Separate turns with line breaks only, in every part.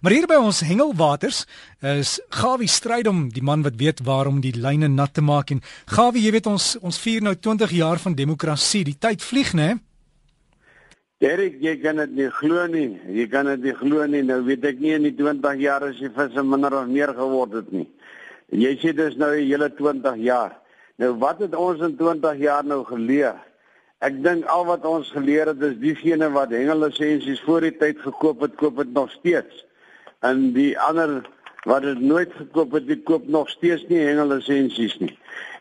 Maar hier by ons hengelwaters is Gawie Strydom, die man wat weet waarom die lyne nat te maak en Gawie, jy weet ons ons vier nou 20 jaar van demokrasie. Die tyd vlieg, né?
Derek, jy kan dit nie glo nie. Jy kan dit nie glo nie. Nou weet ek nie in die 20 jaar as die visse minder of meer geword het nie. Jy sê dis nou 'n hele 20 jaar. Nou wat het ons in 20 jaar nou geleer? Ek dink al wat ons geleer het is diegene wat hengellisensies voor die tyd gekoop het, koop dit nog steeds en die ander wat dit nooit gekoop het, die koop nog steeds nie hengelisensies nie.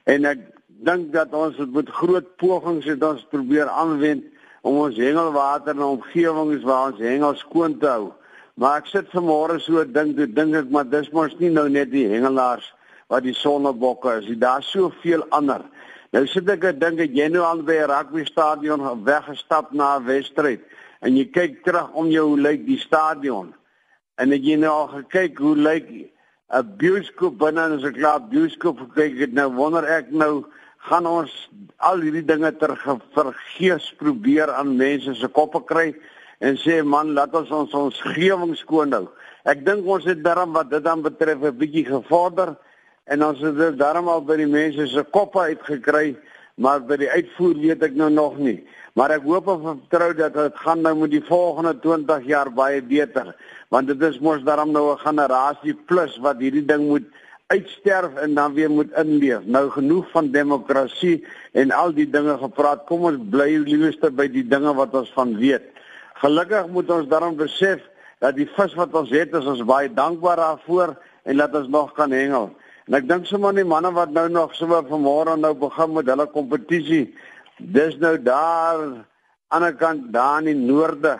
En ek dink dat ons met groot pogings het ons probeer aanwend om ons hengelwater en omgewings waar ons hengel skoon te hou. Maar ek sit vanmôre so dink, toe dink ek maar dis mos nie nou net die hengelaars wat die sonnebokke is. Daar's soveel ander. Nou sit ek en dink jy nou al by 'n rugby stadion weggestap na 'n wedstryd en jy kyk terug om jou hoe lyk die stadion. En ek het nou al gekyk hoe lyk 'n bioskoop binne en as ek klaar bioskoop kyk, ek nou wonder ek nou gaan ons al hierdie dinge ter vergees probeer aan mense se koppe kry en sê man, laat ons ons ons gewing skoon hou. Ek dink ons het darm wat dit dan betref 'n bietjie gevorder en ons het dit darm al by die mense se koppe uitgekry, maar by die uitvoer weet ek nou nog nie. Maar ek hoop en vertrou dat dit gaan nou met die volgende 20 jaar baie beter want dit is mos daarom nou 'n generasie plus wat hierdie ding moet uitsterf en dan weer moet inleef. Nou genoeg van demokrasie en al die dinge gepraat. Kom ons bly liewerste by die dinge wat ons van weet. Gelukkig moet ons daarom besef dat die vis wat ons het, is ons baie dankbaar daarvoor en dat ons nog kan hengel. En ek dink sommer die manne wat nou nog so vanmôre nou begin met hulle kompetisie. Dis nou daar aan die kant daar in die noorde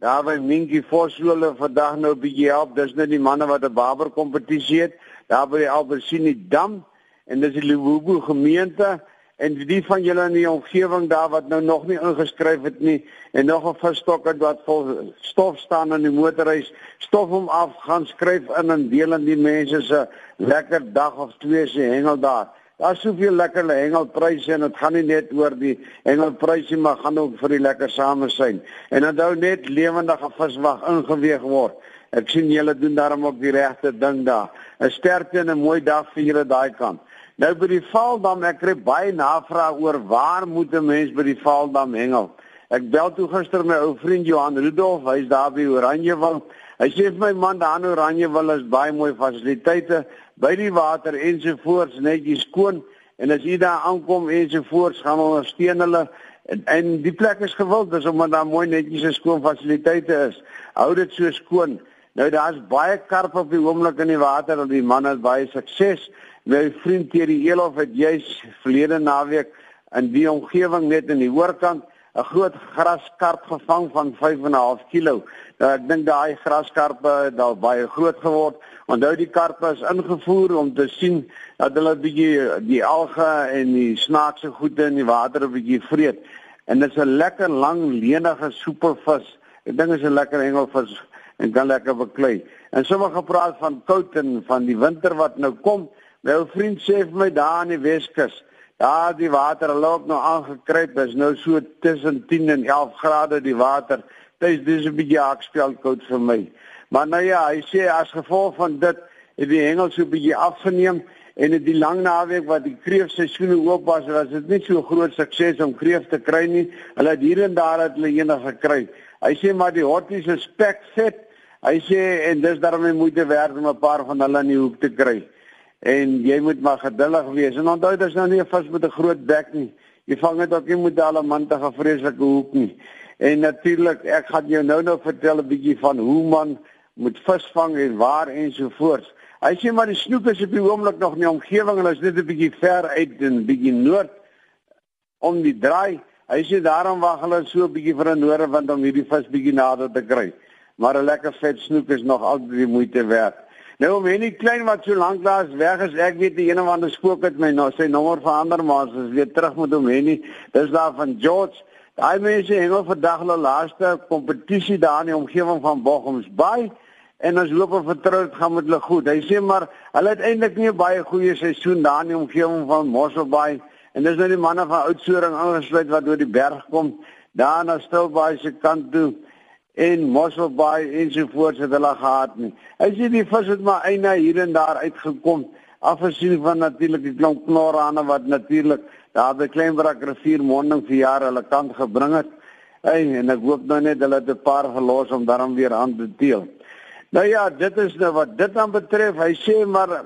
Daar by Minkie Vosloole vandag nou 'n bietjie help. Dis nou die manne wat 'n barber kompetisie het daar by Albersini Dam en dis die Lububu gemeente en die van julle in die omgewing daar wat nou nog nie ingeskryf het nie en nog 'n verstok het wat vol stof staan in die motorhuis, stof hom af, gaan skryf in en deel aan die mense se lekker dag of twee se hengel daar. Daar's soveel lekker hengelpryse en dit gaan nie net oor die hengelpryse maar gaan ook vir die lekker samesyn. En dan hou net lewendige viswag ingeweeg word. Ek sien julle doen daarom ook die regte ding daar. 'n Sterkte en 'n mooi dag vir julle daai kant. Nou by die Vaaldam, ek kry baie navraag oor waar moet 'n mens by die Vaaldam hengel? Ek bel toe gister my ou vriend Johan Rudolf, hy's daar by Oranjewil. Hy sê vir my man, daar in Oranjewil is baie mooi fasiliteite by die water ensovoorts netjies skoon en as jy daar aankom ensovoorts gaan ondersteun hulle en, en die plek is gewild dis omdat daar mooi netjies en skoon fasiliteite is. Hou dit so skoon. Nou daar's baie karp op die oomblik in die water en die man het baie sukses. My vriend Thierry Elof het juis verlede naweek in die omgewing net in die hoorkant 'n groot graskarp gevang van 5.5 kg. Nou ek dink daai graskarpe het al baie groot geword. Onthou die karpe is ingevoer om te sien dat hulle bietjie die alge en die snaakse goede in die water 'n bietjie vreet. En dit is 'n lekker lang lenige soepelvis. Ek dink is 'n lekker hengelvis en kan lekker beklei. En sommer gepraat van koud en van die winter wat nou kom. My ou vriend sê vir my daar in die Weskus Ja, die water loop nou aangekruip. Is nou so tussen 10 en 11 grade die water. Dit is 'n bietjie akspel koud vir my. Maar nou ja, hy sê as gevolg van dit het die hengel so 'n bietjie afgeneem en dit die lang naweek wat die kreefseisoene oop was, was dit nie so groot sukses om kreef te kry nie. Hulle het hier en daar het hulle enige gekry. Hy sê maar die hotties is spek vet. Hy sê en dis daarmee moeite werd om 'n paar van hulle in die hoek te kry en jy moet maar geduldig wees. En onthou dit is nou nie 'n vis met 'n groot bek nie. Jy vang dit ook nie met 'n mantige vreeslike hoek nie. En natuurlik, ek gaan jou nou nou vertel 'n bietjie van hoe man moet vis vang en waar en so voort. Hy sê maar die snoek is op die oomblik nog in die omgewing en is net 'n bietjie ver uit en bietjie noord om die draai. Hy sê daarom wag hulle so 'n bietjie vir 'n noorde want om hierdie vis bietjie nader te kry. Maar 'n lekker vet snoek is nog altyd die moeite werd. Nou om hierdie klein wat so lank laas weg is, ek weet die ene van die spook het my nou sy nommer verander maar as weer terug moet hê nie. Dis daar van George. Daai mense hengel vandag hulle laaste kompetisie daar in die omgewing van Bochums Bay en ons hoop en vertrou dit gaan met hulle goed. Hy sê maar hulle het eintlik nie 'n baie goeie seisoen daar in die omgewing van Mossel Bay en dis nou die manne van Oudtshoorn aangesluit wat oor die berg kom daar na Stilbaai se kant toe en Mosselbaai ensovoorts het hulle gehad nie. Hy sê die vis het maar eina hier en daar uitgekom afgesien van natuurlike klomp knorrane wat natuurlik daar by Kleinbrak rivier monding vir jare hulle kant gebring het. Hey, en ek hoop nou net hulle het 'n paar gelos om daarom weer aan te deel. Nou ja, dit is nou wat dit dan betref. Hy sê maar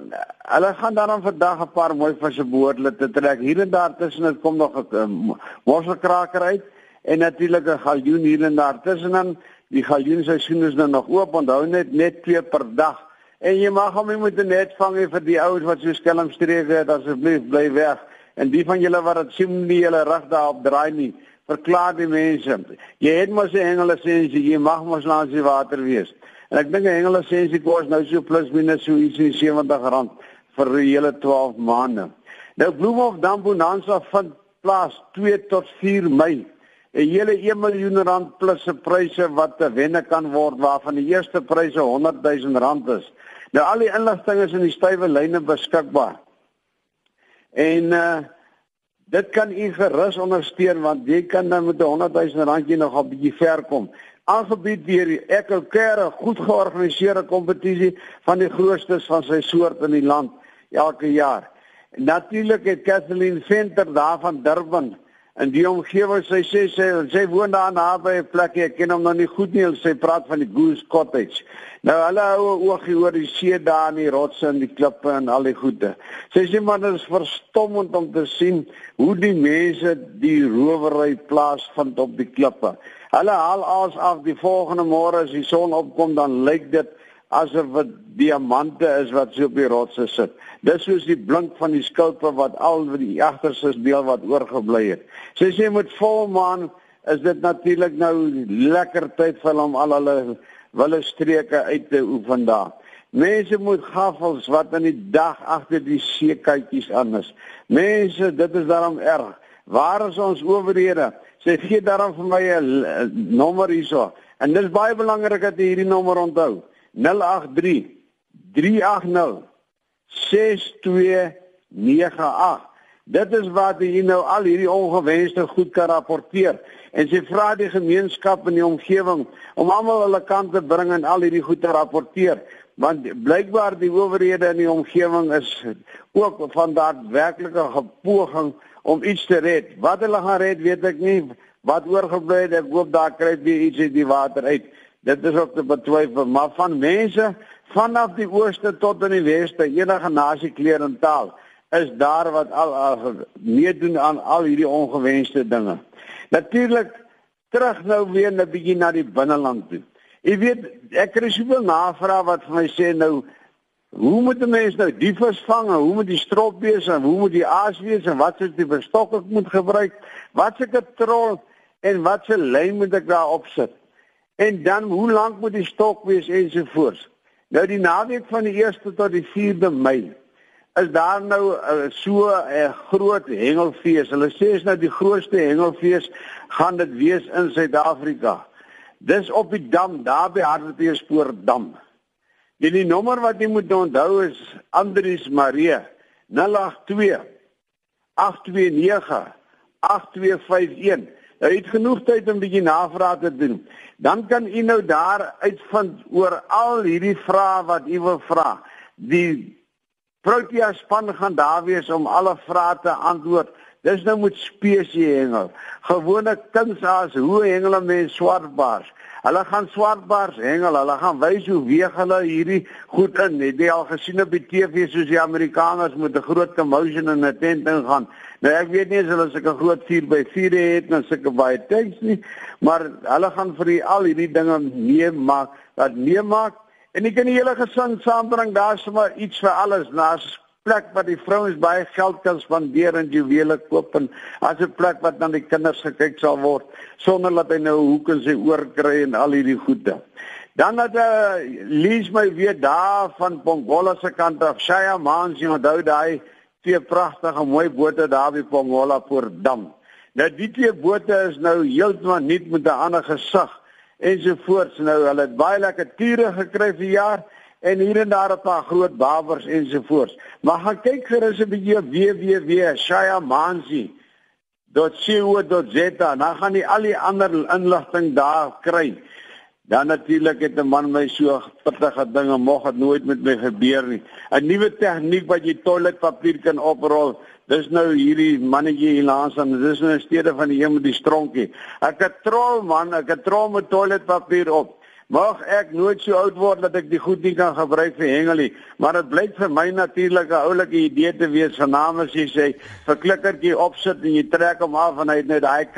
hulle gaan daarom vandag 'n paar mooi visse behoorlik te trek. Hier en daar tussen dit kom nog 'n mosselkraker uit en natuurlik 'n galjoen hier en daar tussen dan die galjoenseisoen is nou nog oop. Onthou net net twee per dag. En jy mag hom nie moet net vang vir die ouens wat so skelmstreke het asseblief bly weg. En die van julle wat dit sien nie julle reg daarop draai nie verklaar die mense. Jy het mos 'n hengelisensie, jy mag mos langs die water wees. En ek dink 'n hengelisensie kos nou so plus minus so iets in R70 vir die hele 12 maande. Nou Bloemhof Dam Bonanza vind plaas 2 tot 4 Mei. 'n Hele 1 miljoen rand plus se pryse wat te wenne kan word waarvan die eerste pryse 100 000 rand is. Nou al die inligting is in die stywe lyne beskikbaar. En uh Dit kan u gerus ondersteun want jy kan dan met 'n 100 000 randjie nog 'n bietjie ver kom. Aangebied deur die Ekelkere goed georganiseerde kompetisie van die grootstes van sy soort in die land elke jaar. Natuurlik het Kathleen Venter daar van Durban in die omgewing sy sê sy sy woon daar naby 'n plek ek ken hom nog nie goed nie sy praat van die Goose Cottage. Nou hulle hou oogie oor die see daar in die rotse en die klippe en al die goede. Sy sê maar dit is verstommend om te sien hoe die mense die rowery plaasvind op die klippe. Hulle haal aas af die volgende môre as die son opkom dan lyk dit asof dit diamante is wat so op die rotse sit. Dis soos die blink van die skulpe wat al die agterste deel wat oorgebly het. Sy sê met volmaan is dit natuurlik nou lekker tyd vir hom al hulle wille streke uit te oefen daar. Mense moet gaffels wat in die dag agter die seekuitjies aan is. Mense, dit is daarom erg. Waar is ons owerhede? Sy gee daarom vir my 'n nommer hierso. En dit is baie belangrik dat jy hierdie nommer onthou. 083 380 6298 Dit is wat jy nou al hierdie ongewenste goed kan rapporteer en sy vra die gemeenskap in die omgewing om almal hulle kant te bring en al hierdie goed te rapporteer want blykbaar die owerhede in die omgewing is ook van daadwerklike gepoging om iets te red. Wat hulle gaan red, weet ek nie. Wat oorgebly het, ek hoop daar kry jy iets uit die water uit. Dit is ook te betwyfel, maar van mense vanaf die ooste tot in die weste, enige nasie kleur en taal, is daar wat al, meedoen aan al hierdie ongewenste dinge. Natuurlik terug nou weer 'n bietjie na die binneland toe. Jy weet, ek kry soveel navrae wat vir my sê nou Hoe moet die mens nou die vis vang? Hoe moet die strop wees en hoe moet die aas wees en wat is die verstok ek moet gebruik? Wat se katrol en wat se lyn moet ek daar opsit? En dan hoe lank moet die stok wees ensovoorts. Nou die naweek van die 1ste tot die 4de Mei is daar nou uh, so 'n uh, groot hengelfees. Hulle sê is nou die grootste hengelfees gaan dit wees in Suid-Afrika. Dis op die dam daar by Hartbeespoort dam. En die nommer wat jy moet onthou is Andries Marie 082 829 8251 Jy het genoeg tyd om 'n bietjie navraag te doen. Dan kan u nou daar uitvind oor al hierdie vrae wat u wil vra. Die Protea span gaan daar wees om alle vrae te antwoord. Dis nou met spesie hengel. Gewone kunsaas, hoe hengel mense swartbaars? Hulle gaan swartbaars hengel. Hulle gaan wys hoe weeg hulle hierdie goed in. Het jy al gesien op die TV soos die Amerikaners met 'n groot commotion in 'n tent ingaan? Nou ek weet nie as hulle sulke groot 4 by 4 het en sulke baie tanks nie, maar hulle gaan vir die, al hierdie dinge meemaak, dat meemaak en ek kan die hele gesin saambring. Daar's sommer iets vir alles. Daar's plek waar die vrouens baie geld kan spandeer en juwele koop en as 'n plek wat na die kinders gekyk sal word sonder dat hy nou hoek en sy oor kry en al hierdie goede. Dan het uh, lees my weer daar van Pongola se kant af. Shaya Mans, jy onthou daai twee pragtige mooi bote daar by Pongola voor dam. Nou die twee bote is nou heeltemal nuut met 'n ander gesig ensovoorts. Nou hulle het baie lekker ture gekry vir jaar en hier en daar 'n paar groot bawers ensovoorts. Maar gaan kyk gerus 'n bietjie op www.shayamanzi.co.za. Dan gaan jy al die ander inligting daar kry. Dan natuurlik het 'n man my so pittige dinge mag dit nooit met my gebeur nie. 'n Nuwe tegniek wat jy toiletpapier kan oprol. Dis nou hierdie mannetjie hier langs aan. Dis nou 'n stede van die een met die stronkie. Ek het trol man, ek het trol met toiletpapier op. Mag ek nooit so oud word dat ek die goed nie kan gebruik vir hengelie, maar dit blyk vir my natuurlik 'n oulike idee te wees vanaam as jy sê vir klikkertjie opsit en jy trek hom af en hy het net daai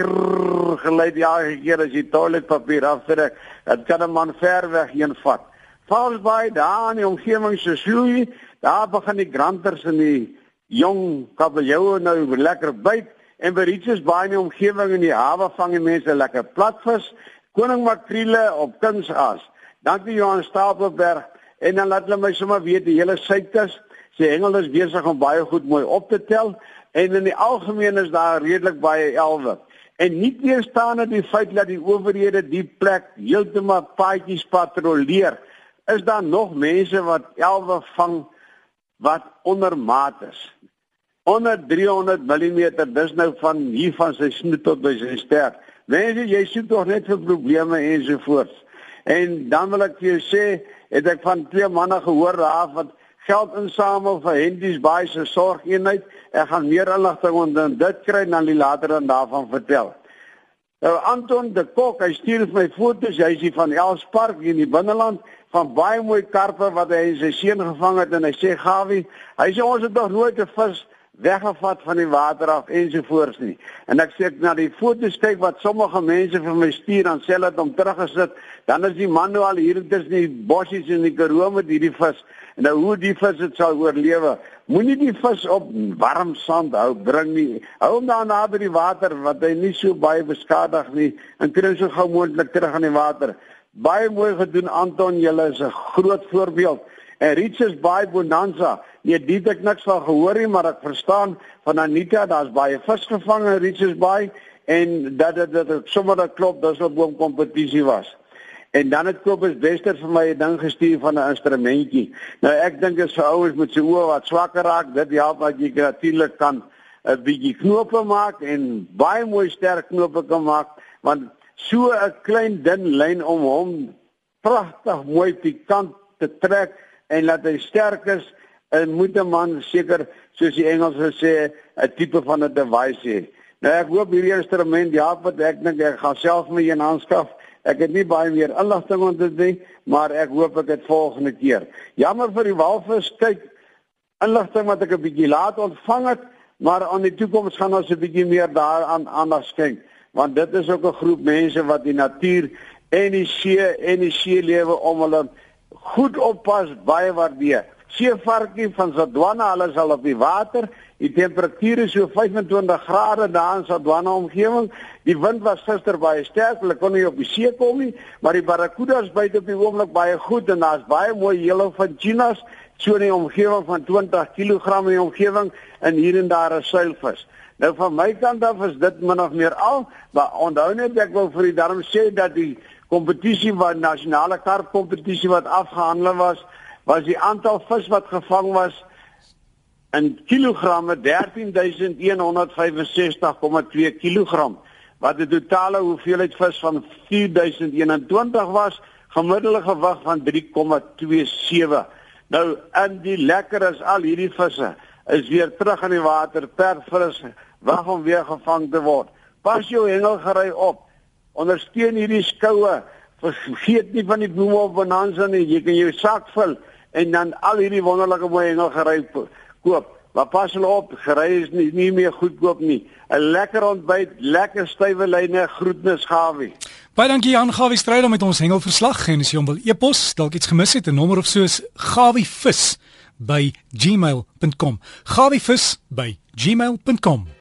geluid elke keer as jy toiletpapier aftrek. Dit kan 'n man ver weg heen vat. Vals by daar in die omgewing se sjoei, daar begin die granters en die jong kabeljoue nou lekker byt en by Richards Bay in die omgewing in die hawe vang die mense lekker platvis koning makriele op kunsaas. Dankie Johan Stapelberg en dan laat hulle my sommer weet die hele suidkus se hengel is besig om baie goed mooi op te tel en in die algemeen is daar redelik baie elwe. En nie teestaande die feit dat die owerhede die plek heeltemal paadjies patrolleer, is daar nog mense wat elwe vang wat ondermaat is. Onder 300 mm, dis nou van hier van sy snoet tot by sy ster. Mense, jy soek tog net vir probleme ensovoorts. En dan wil ek vir jou sê, het ek van twee manne gehoor daar wat geld insamel vir Hendies Baai se sorgeenheid. Ek gaan meer inligting oor dit kry en dan later dan daarvan vertel. Nou Anton de Kok, hy stuur my foto's, hy is hier van Elspark in die binneland van baie mooi karpe wat hy in sy seun gevang het en hy sê Gawie, hy sê ons het nog nooit 'n vis weggevat van die water af ensovoorts nie. En ek sê ek na die foto's kyk wat sommige mense vir my stuur dan sê hulle dit om teruggesit, dan is die man nou al hier tussen die bossies in die Karoo met hierdie vis. En nou hoe die vis dit sal oorlewe. Moenie die vis op warm sand hou bring nie. Hou hom daar naby die water wat hy nie so baie beskadig nie en kry hom so gou moontlik terug aan die water. Baie mooi gedoen Anton, jy is 'n groot voorbeeld. En Richards Bay Bonanza Nee, dit ek niks van gehoor nie, maar ek verstaan van Anita, daar's baie vis gevang in Richards Bay en dat dit dat dit sommer dat klop, dis 'n boom kompetisie was. En dan het Kobus Wester vir my 'n ding gestuur van 'n instrumentjie. Nou ek dink is vir ouers met se oë wat swakker raak, dit help dat jy natuurlik kan 'n bietjie knope maak en baie mooi sterk knope kan maak, want so 'n klein dun lyn om hom pragtig mooi pikant te trek en laat hy sterk is en moet 'n man seker soos die Engelse sê 'n tipe van 'n device hê. Nou ek hoop hierdie instrument ja, wat ek dink ek gaan self my een aanskaf. Ek het nie baie meer inligting oor dit nie, maar ek hoop ek het volgende keer. Jammer vir die walvis, kyk inligting wat ek 'n bietjie laat ontvang het, maar aan die toekoms gaan ons 'n bietjie meer daaraan aandag skenk, want dit is ook 'n groep mense wat die natuur en die see en die see lewe om hulle goed oppas, baie waardeer seevarkie van Sadwana, hulle is al op die water. Die temperatuur is so 25 grade daar in Sadwana omgewing. Die wind was gister baie sterk, hulle kon nie op die see kom nie, maar die barracudas byt op die oomblik baie goed en daar's baie mooi hele van chinas so in die omgewing van 20 kg in die omgewing en hier en daar 'n seilvis. Nou van my kant af is dit min of meer al, maar onthou net ek wil vir die darm sê dat die kompetisie wat nasionale karpkompetisie wat afgehandel was was die aantal vis wat gevang was in kilogramme 13165,2 kg wat die totale hoeveelheid vis van 4021 was gemiddelde gewig van 3,27 nou in die lekker is al hierdie visse is weer terug in die water per vis wag om weer gevang te word. Pas jou hengelgery op ondersteun hierdie skoue vergeet nie van die bloeme op bonanza nie jy kan jou sak vul en dan al hierdie wonderlike mooi engel gery koop. Maar pas hulle op, gery is nie, nie meer goedkoop nie. 'n Lekker ontbyt, lekker stywe lyne, groetnis Gawie.
Baie dankie Jan Gawie stryd om met ons hengelverslag en as jy hom wil e-pos, dalk iets gemis het, 'n nommer of soos gawievis by gmail.com. gawievis by gmail.com